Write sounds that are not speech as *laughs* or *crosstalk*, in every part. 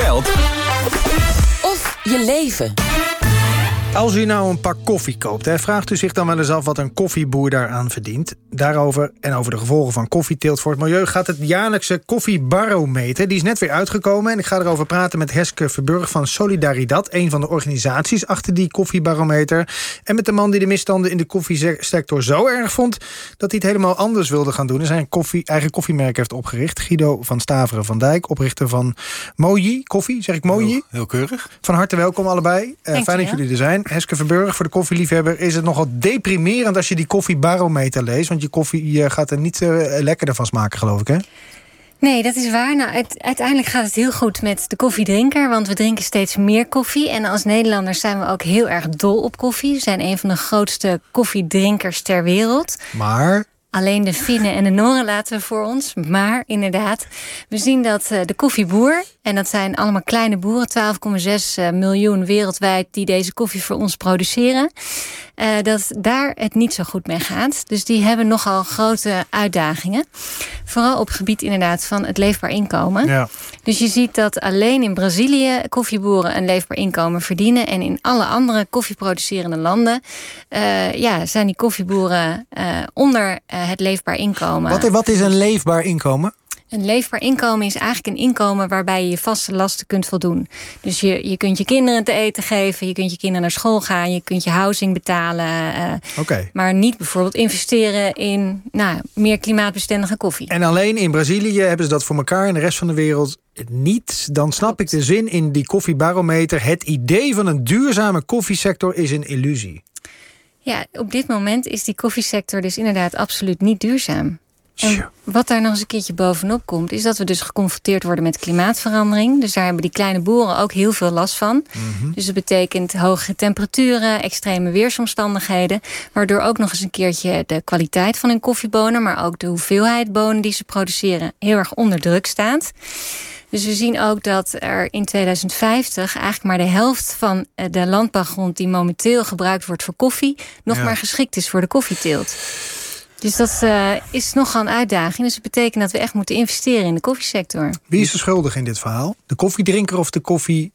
geld of je leven. Als u nou een pak koffie koopt, hè, vraagt u zich dan wel eens af wat een koffieboer daaraan verdient. Daarover en over de gevolgen van koffieteelt voor het milieu gaat het jaarlijkse koffiebarometer. Die is net weer uitgekomen en ik ga erover praten met Heske Verburg van Solidaridad, een van de organisaties achter die koffiebarometer. En met de man die de misstanden in de koffiesector zo erg vond dat hij het helemaal anders wilde gaan doen en zijn koffie, eigen koffiemerk heeft opgericht. Guido van Staveren van Dijk, oprichter van Moji Koffie, zeg ik Moji? Heel, heel keurig. Van harte welkom allebei. Uh, fijn dat jullie er zijn. Heske Verburg, voor de koffieliefhebber is het nogal deprimerend als je die koffiebarometer leest. Want je koffie gaat er niet uh, lekkerder van smaken, geloof ik, hè? Nee, dat is waar. Nou, uiteindelijk gaat het heel goed met de koffiedrinker, want we drinken steeds meer koffie. En als Nederlanders zijn we ook heel erg dol op koffie. We zijn een van de grootste koffiedrinkers ter wereld. Maar Alleen de Finnen en de Noren laten we voor ons. Maar inderdaad, we zien dat uh, de koffieboer... en dat zijn allemaal kleine boeren, 12,6 uh, miljoen wereldwijd... die deze koffie voor ons produceren... Uh, dat daar het niet zo goed mee gaat. Dus die hebben nogal grote uitdagingen. Vooral op het gebied inderdaad van het leefbaar inkomen. Ja. Dus je ziet dat alleen in Brazilië koffieboeren een leefbaar inkomen verdienen. En in alle andere koffieproducerende landen uh, ja, zijn die koffieboeren uh, onder het leefbaar inkomen. Wat, wat is een leefbaar inkomen? Een leefbaar inkomen is eigenlijk een inkomen waarbij je je vaste lasten kunt voldoen. Dus je, je kunt je kinderen te eten geven, je kunt je kinderen naar school gaan, je kunt je housing betalen. Uh, okay. Maar niet bijvoorbeeld investeren in nou, meer klimaatbestendige koffie. En alleen in Brazilië hebben ze dat voor elkaar en de rest van de wereld niet. Dan snap ik de zin in die koffiebarometer. Het idee van een duurzame koffiesector is een illusie. Ja, op dit moment is die koffiesector dus inderdaad absoluut niet duurzaam. En wat daar nog eens een keertje bovenop komt, is dat we dus geconfronteerd worden met klimaatverandering. Dus daar hebben die kleine boeren ook heel veel last van. Mhm. Dus dat betekent hogere temperaturen, extreme weersomstandigheden. Waardoor ook nog eens een keertje de kwaliteit van hun koffiebonen, maar ook de hoeveelheid bonen die ze produceren, heel erg onder druk staat. Dus we zien ook dat er in 2050 eigenlijk maar de helft van de landbouwgrond die momenteel gebruikt wordt voor koffie, nog ja. maar geschikt is voor de koffieteelt. Dus dat uh, is nogal een uitdaging. Dus het betekent dat we echt moeten investeren in de koffiesector. Wie is de schuldig in dit verhaal? De koffiedrinker of de koffie,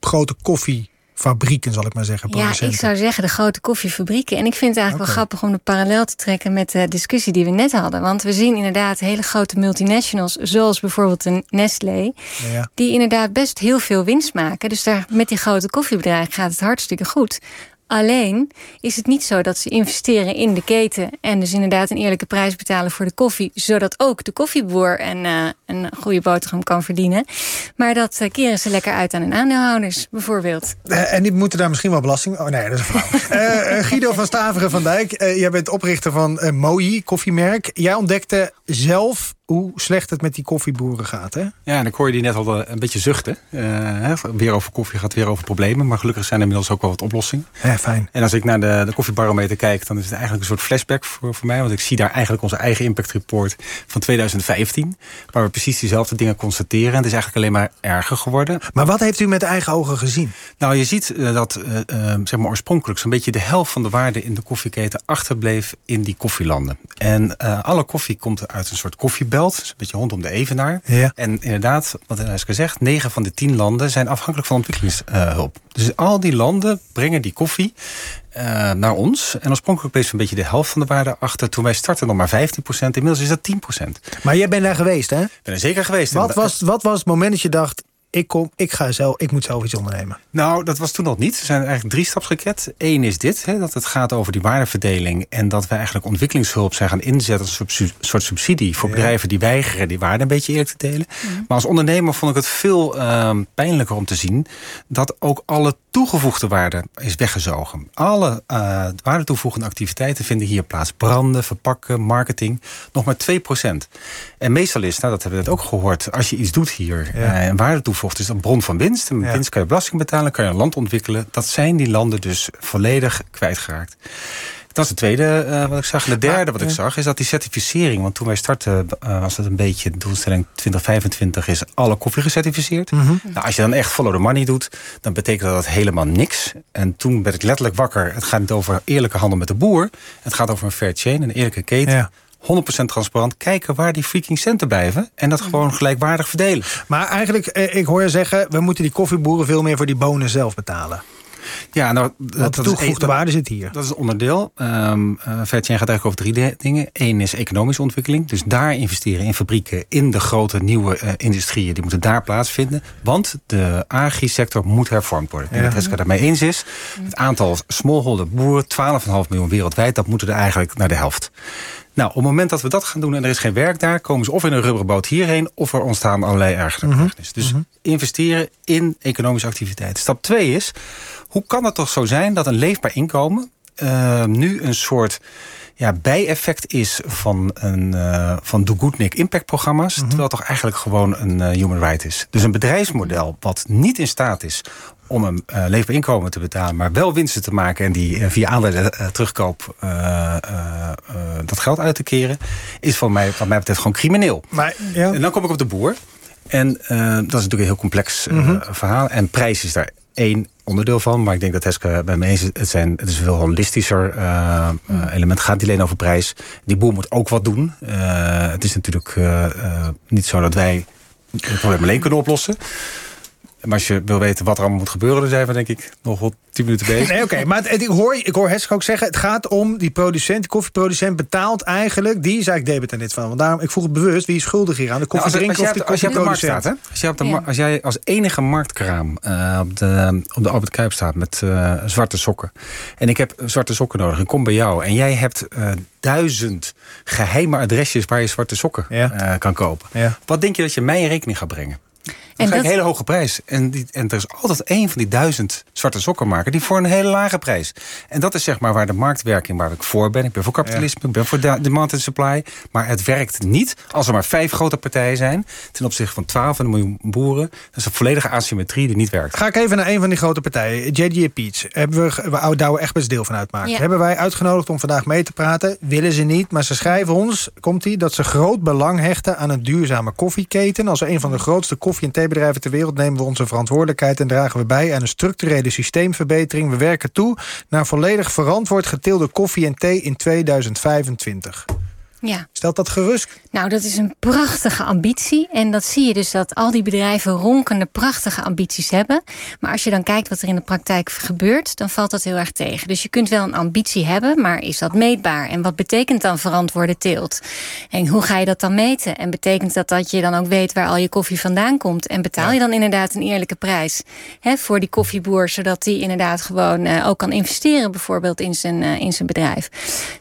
grote koffiefabrieken, zal ik maar zeggen? Ja, ik zou zeggen de grote koffiefabrieken. En ik vind het eigenlijk okay. wel grappig om de parallel te trekken met de discussie die we net hadden. Want we zien inderdaad hele grote multinationals, zoals bijvoorbeeld een Nestlé, ja. die inderdaad best heel veel winst maken. Dus daar, met die grote koffiebedrijven gaat het hartstikke goed. Alleen is het niet zo dat ze investeren in de keten en dus inderdaad een eerlijke prijs betalen voor de koffie, zodat ook de koffieboer een, uh, een goede boterham kan verdienen. Maar dat uh, keren ze lekker uit aan hun aandeelhouders, bijvoorbeeld. Uh, en die moeten daar misschien wel belasting. Oh nee, dat is een vrouw. *laughs* Guido van Staveren van Dijk, jij bent oprichter van Moji koffiemerk. Jij ontdekte zelf hoe slecht het met die koffieboeren gaat, hè? Ja, en ik hoor je die net al een beetje zuchten. Uh, weer over koffie gaat weer over problemen. Maar gelukkig zijn er inmiddels ook wel wat oplossingen. Ja, fijn. En als ik naar de, de koffiebarometer kijk, dan is het eigenlijk een soort flashback voor, voor mij. Want ik zie daar eigenlijk onze eigen impact report van 2015. Waar we precies diezelfde dingen constateren. En het is eigenlijk alleen maar erger geworden. Maar wat heeft u met eigen ogen gezien? Nou, je ziet uh, dat uh, zeg maar oorspronkelijk zo'n beetje de helft van de waarde in de koffieketen achterbleef in die koffielanden. En alle koffie komt uit een soort koffiebelt. Dus een beetje rondom de evenaar. Ja. En inderdaad, wat er is gezegd, negen van de tien landen zijn afhankelijk van ontwikkelingshulp. Dus al die landen brengen die koffie uh, naar ons. En oorspronkelijk bleef een beetje de helft van de waarde achter. Toen wij startten nog maar 15 procent. Inmiddels is dat 10 procent. Maar jij bent daar geweest, hè? Ik ben er zeker geweest. Wat was, wat was het moment dat je dacht... Ik, kom, ik, ga zelf, ik moet zelf iets ondernemen. Nou, dat was toen nog niet. We zijn eigenlijk drie stapsraket. Eén is dit, hè, dat het gaat over die waardeverdeling... en dat we eigenlijk ontwikkelingshulp zijn gaan inzetten... als een soort subsidie voor ja. bedrijven die weigeren... die waarde een beetje eerlijk te delen. Mm. Maar als ondernemer vond ik het veel uh, pijnlijker om te zien... dat ook alle toegevoegde waarde is weggezogen. Alle uh, waardetoevoegende activiteiten vinden hier plaats. Branden, verpakken, marketing. Nog maar 2% En meestal is, nou, dat hebben we net ook gehoord... als je iets doet hier ja. uh, en waarde toevoegt... is een bron van winst. En met ja. winst kan je belasting betalen, kan je een land ontwikkelen. Dat zijn die landen dus volledig kwijtgeraakt. Dat is het tweede uh, wat ik zag. En de derde wat ik zag is dat die certificering... want toen wij startten uh, was het een beetje... de doelstelling 2025 is alle koffie gecertificeerd. Mm -hmm. nou, als je dan echt follow the money doet... dan betekent dat helemaal niks. En toen werd ik letterlijk wakker. Het gaat niet over eerlijke handel met de boer. Het gaat over een fair chain, een eerlijke keten. Ja. 100% transparant kijken waar die freaking centen blijven. En dat gewoon gelijkwaardig verdelen. Maar eigenlijk, eh, ik hoor je zeggen... we moeten die koffieboeren veel meer voor die bonen zelf betalen. Ja, nou, dat de toegevoegde waarde zit hier. Dat is een onderdeel. Um, uh, gaat eigenlijk over drie dingen. Eén is economische ontwikkeling. Dus daar investeren in fabrieken, in de grote nieuwe uh, industrieën. Die moeten daar plaatsvinden. Want de agri-sector moet hervormd worden. En wat het daarmee eens is. Het aantal smallholder boeren, 12,5 miljoen wereldwijd... dat moeten er eigenlijk naar de helft. Nou, op het moment dat we dat gaan doen en er is geen werk daar... komen ze of in een rubberen boot hierheen... of er ontstaan allerlei ergere mm Dus mhm. investeren in economische activiteit. Stap 2 is, hoe kan het toch zo zijn dat een leefbaar inkomen... Uh, nu een soort ja, bijeffect is van, een, uh, van Do Good Nick Impact programma's. Mhm. Terwijl het toch eigenlijk gewoon een uh, human right is. Dus een bedrijfsmodel wat niet in staat is om een uh, leefbaar inkomen te betalen, maar wel winsten te maken en die uh, via aandelen uh, terugkoop dat geld uit te keren, is van mij, wat mij betreft gewoon crimineel. Maar, ja. En dan kom ik op de boer. En dat is natuurlijk een heel complex mm verhaal. En prijs is daar één onderdeel van. Maar ik denk dat Heske bij me eens is. Het, zijn, het is een veel holistischer uh, element. Het gaat niet alleen over prijs. Die boer moet ook wat doen. het is natuurlijk niet zo dat wij het probleem alleen kunnen oplossen. Maar als je wil weten wat er allemaal moet gebeuren... dan zijn we denk ik nog wel tien minuten bezig. Nee, oké. Maar het, ik hoor, ik hoor Heske ook zeggen... het gaat om die producent, die koffieproducent betaalt eigenlijk... die is eigenlijk debet aan dit van. Want daarom, ik vroeg het bewust, wie is schuldig hier aan? De nou, koffiedrinker of de koffieproducent? Als, als, jij de, als jij als enige marktkraam uh, op, de, op de Albert Kuip staat... met uh, zwarte sokken... en ik heb zwarte sokken nodig, ik kom bij jou... en jij hebt uh, duizend geheime adresjes... waar je zwarte sokken ja. kan kopen. Ja. Wat denk je dat je mij in rekening gaat brengen? En dat... een hele hoge prijs. En, die, en er is altijd één van die duizend zwarte sokken maken... die voor een hele lage prijs. En dat is zeg maar waar de marktwerking, waar ik voor ben. Ik ben voor kapitalisme, ik ben voor demand and supply. Maar het werkt niet als er maar vijf grote partijen zijn... ten opzichte van 12 miljoen boeren. Dat is een volledige asymmetrie die niet werkt. Ga ik even naar een van die grote partijen. JDA Peach. Hebben we, we Douwe echt best deel van uitmaken. Hebben wij uitgenodigd om vandaag mee te praten. Willen ze niet, maar ze schrijven ons... komt die dat ze groot belang hechten aan een duurzame koffieketen... als een van de grootste koffie- en thee bedrijven ter wereld nemen we onze verantwoordelijkheid... en dragen we bij aan een structurele systeemverbetering. We werken toe naar volledig verantwoord geteelde koffie en thee in 2025. Ja. Stelt dat gerust? Nou, dat is een prachtige ambitie. En dat zie je dus dat al die bedrijven ronkende prachtige ambities hebben. Maar als je dan kijkt wat er in de praktijk gebeurt, dan valt dat heel erg tegen. Dus je kunt wel een ambitie hebben, maar is dat meetbaar? En wat betekent dan verantwoorde teelt? En hoe ga je dat dan meten? En betekent dat dat je dan ook weet waar al je koffie vandaan komt? En betaal je dan inderdaad een eerlijke prijs hè, voor die koffieboer, zodat die inderdaad gewoon uh, ook kan investeren, bijvoorbeeld in zijn, uh, in zijn bedrijf?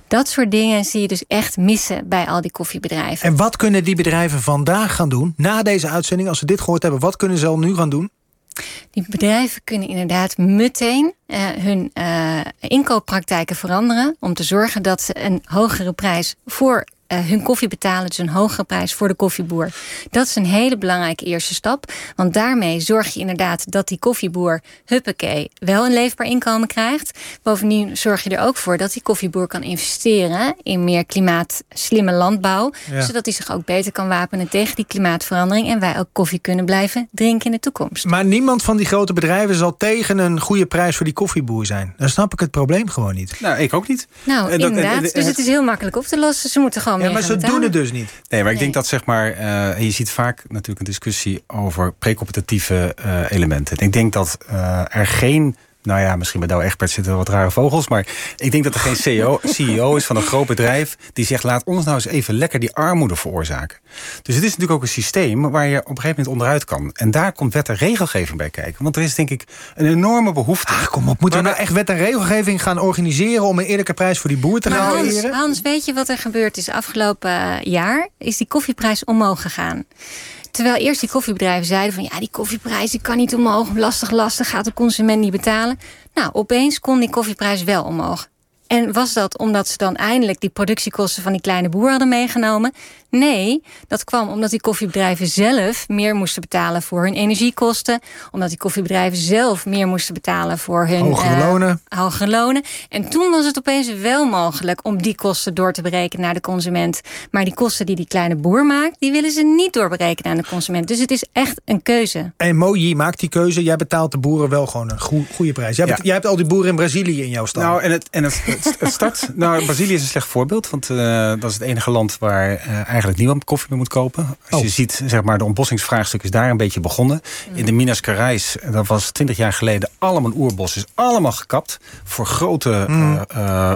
Dat soort dingen zie je dus echt missen bij al die koffiebedrijven. En wat kunnen die bedrijven vandaag gaan doen, na deze uitzending, als ze dit gehoord hebben, wat kunnen ze al nu gaan doen? Die bedrijven kunnen inderdaad meteen uh, hun uh, inkooppraktijken veranderen. Om te zorgen dat ze een hogere prijs voor uh, hun koffie betalen, dus een hogere prijs voor de koffieboer. Dat is een hele belangrijke eerste stap. Want daarmee zorg je inderdaad dat die koffieboer, huppakee, wel een leefbaar inkomen krijgt. Bovendien zorg je er ook voor dat die koffieboer kan investeren in meer klimaatslimme landbouw. Zodat hij zich ook beter kan wapenen tegen die klimaatverandering. En wij ook koffie kunnen blijven drinken in de toekomst. Maar niemand van die grote bedrijven zal tegen een goede prijs voor die koffieboer zijn. Dan snap ik het probleem gewoon niet. Nou, ik ook niet. Nou, inderdaad. dus het is heel makkelijk op te lossen. Ze moeten gewoon ja, maar ze doen het dus niet. Nee, maar ik denk dat zeg maar, uh, je ziet vaak natuurlijk een discussie over precompetitieve uh, elementen. Ik denk dat uh, er geen nou ja, misschien bij Douwe Egbert zitten wat rare vogels. Maar ik denk dat er geen CEO, *laughs* CEO is van een groot bedrijf... die zegt, laat ons nou eens even lekker die armoede veroorzaken. Dus het is natuurlijk ook een systeem waar je op een gegeven moment onderuit kan. En daar komt wet en regelgeving bij kijken. Want er is denk ik een enorme behoefte. Ah, kom op, moeten we nou echt wet en regelgeving gaan organiseren... om een eerlijke prijs voor die boer te garanderen? Hans, Hans, weet je wat er gebeurd is afgelopen jaar? Is die koffieprijs omhoog gegaan. Terwijl eerst die koffiebedrijven zeiden van... ja, die koffieprijs die kan niet omhoog, lastig, lastig... gaat de consument niet betalen. Nou, opeens kon die koffieprijs wel omhoog. En was dat omdat ze dan eindelijk die productiekosten van die kleine boer hadden meegenomen? Nee, dat kwam omdat die koffiebedrijven zelf meer moesten betalen voor hun energiekosten. Omdat die koffiebedrijven zelf meer moesten betalen voor hun hogere uh, lonen. Hogere lonen. En toen was het opeens wel mogelijk om die kosten door te berekenen naar de consument. Maar die kosten die die kleine boer maakt, die willen ze niet doorberekenen aan de consument. Dus het is echt een keuze. En Moji maakt die keuze. Jij betaalt de boeren wel gewoon een goede prijs. Jij, hebt, jij hebt al die boeren in Brazilië in jouw stad. Nou, en het, en het, het start. Nou, Brazilië is een slecht voorbeeld. Want uh, dat is het enige land waar uh, eigenlijk niemand koffie meer moet kopen. Als Oh. je ziet, zeg maar, de ontbossingsvraagstuk is daar een beetje begonnen. In de Minas Gerais, dat was 20 jaar geleden, allemaal oerbos. Is allemaal gekapt voor grote Mm. uh,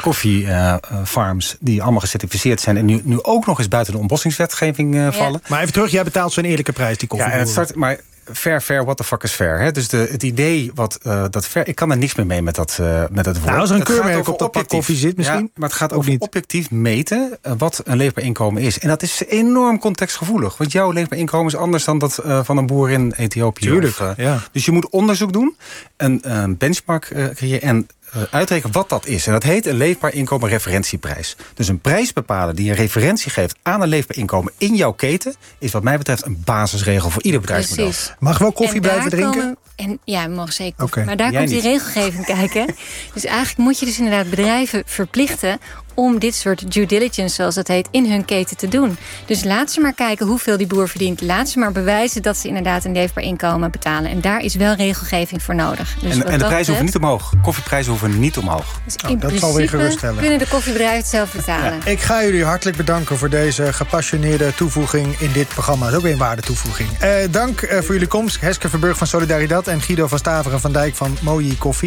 koffiefarms. die allemaal gecertificeerd zijn. En nu, nu ook nog eens buiten de ontbossingswetgeving Ja. vallen. Maar even terug, jij betaalt zo'n eerlijke prijs, die Ja, koffie. en het start, maar fair, fair, what the fuck is fair? Hè? Dus de, het idee wat uh, dat fair, ik kan er niks meer mee met dat, uh, met dat woord. Nou, als er een keurmerk op dat pak koffie zit misschien? Ja, maar het gaat Ook over niet. objectief meten uh, wat een leefbaar inkomen is. En dat is enorm contextgevoelig. Want jouw leefbaar inkomen is anders dan dat uh, van een boer in Ethiopië. Tuurlijk, Of, ja. Dus je moet onderzoek doen, een, een benchmark creëren en uitrekenen wat dat is. En dat heet een leefbaar inkomen referentieprijs. Dus een prijs bepalen die een referentie geeft aan een leefbaar inkomen in jouw keten... is wat mij betreft een basisregel voor ieder bedrijfsmodel. Precies. Mag wel koffie blijven drinken? komen- en, ja, we mogen zeker. Maar daar Jij komt die niet. regelgeving *laughs* kijken. Dus eigenlijk moet je dus inderdaad bedrijven verplichten om dit soort due diligence, zoals dat heet, in hun keten te doen. Dus laat ze maar kijken hoeveel die boer verdient. Laat ze maar bewijzen dat ze inderdaad een leefbaar inkomen betalen. En daar is wel regelgeving voor nodig. Dus En, de prijzen hoeven niet omhoog. Koffieprijzen hoeven niet omhoog. dus Oh, in dat zal weer geruststellen. kunnen de koffiebedrijven het zelf betalen. Ik ga jullie hartelijk bedanken voor deze gepassioneerde toevoeging in dit programma. Dat is ook weer een waarde toevoeging. Eh, dank eh, voor jullie komst. Heske Verburg van Solidaridad en Guido van Staveren van Dijk van Moji Koffie.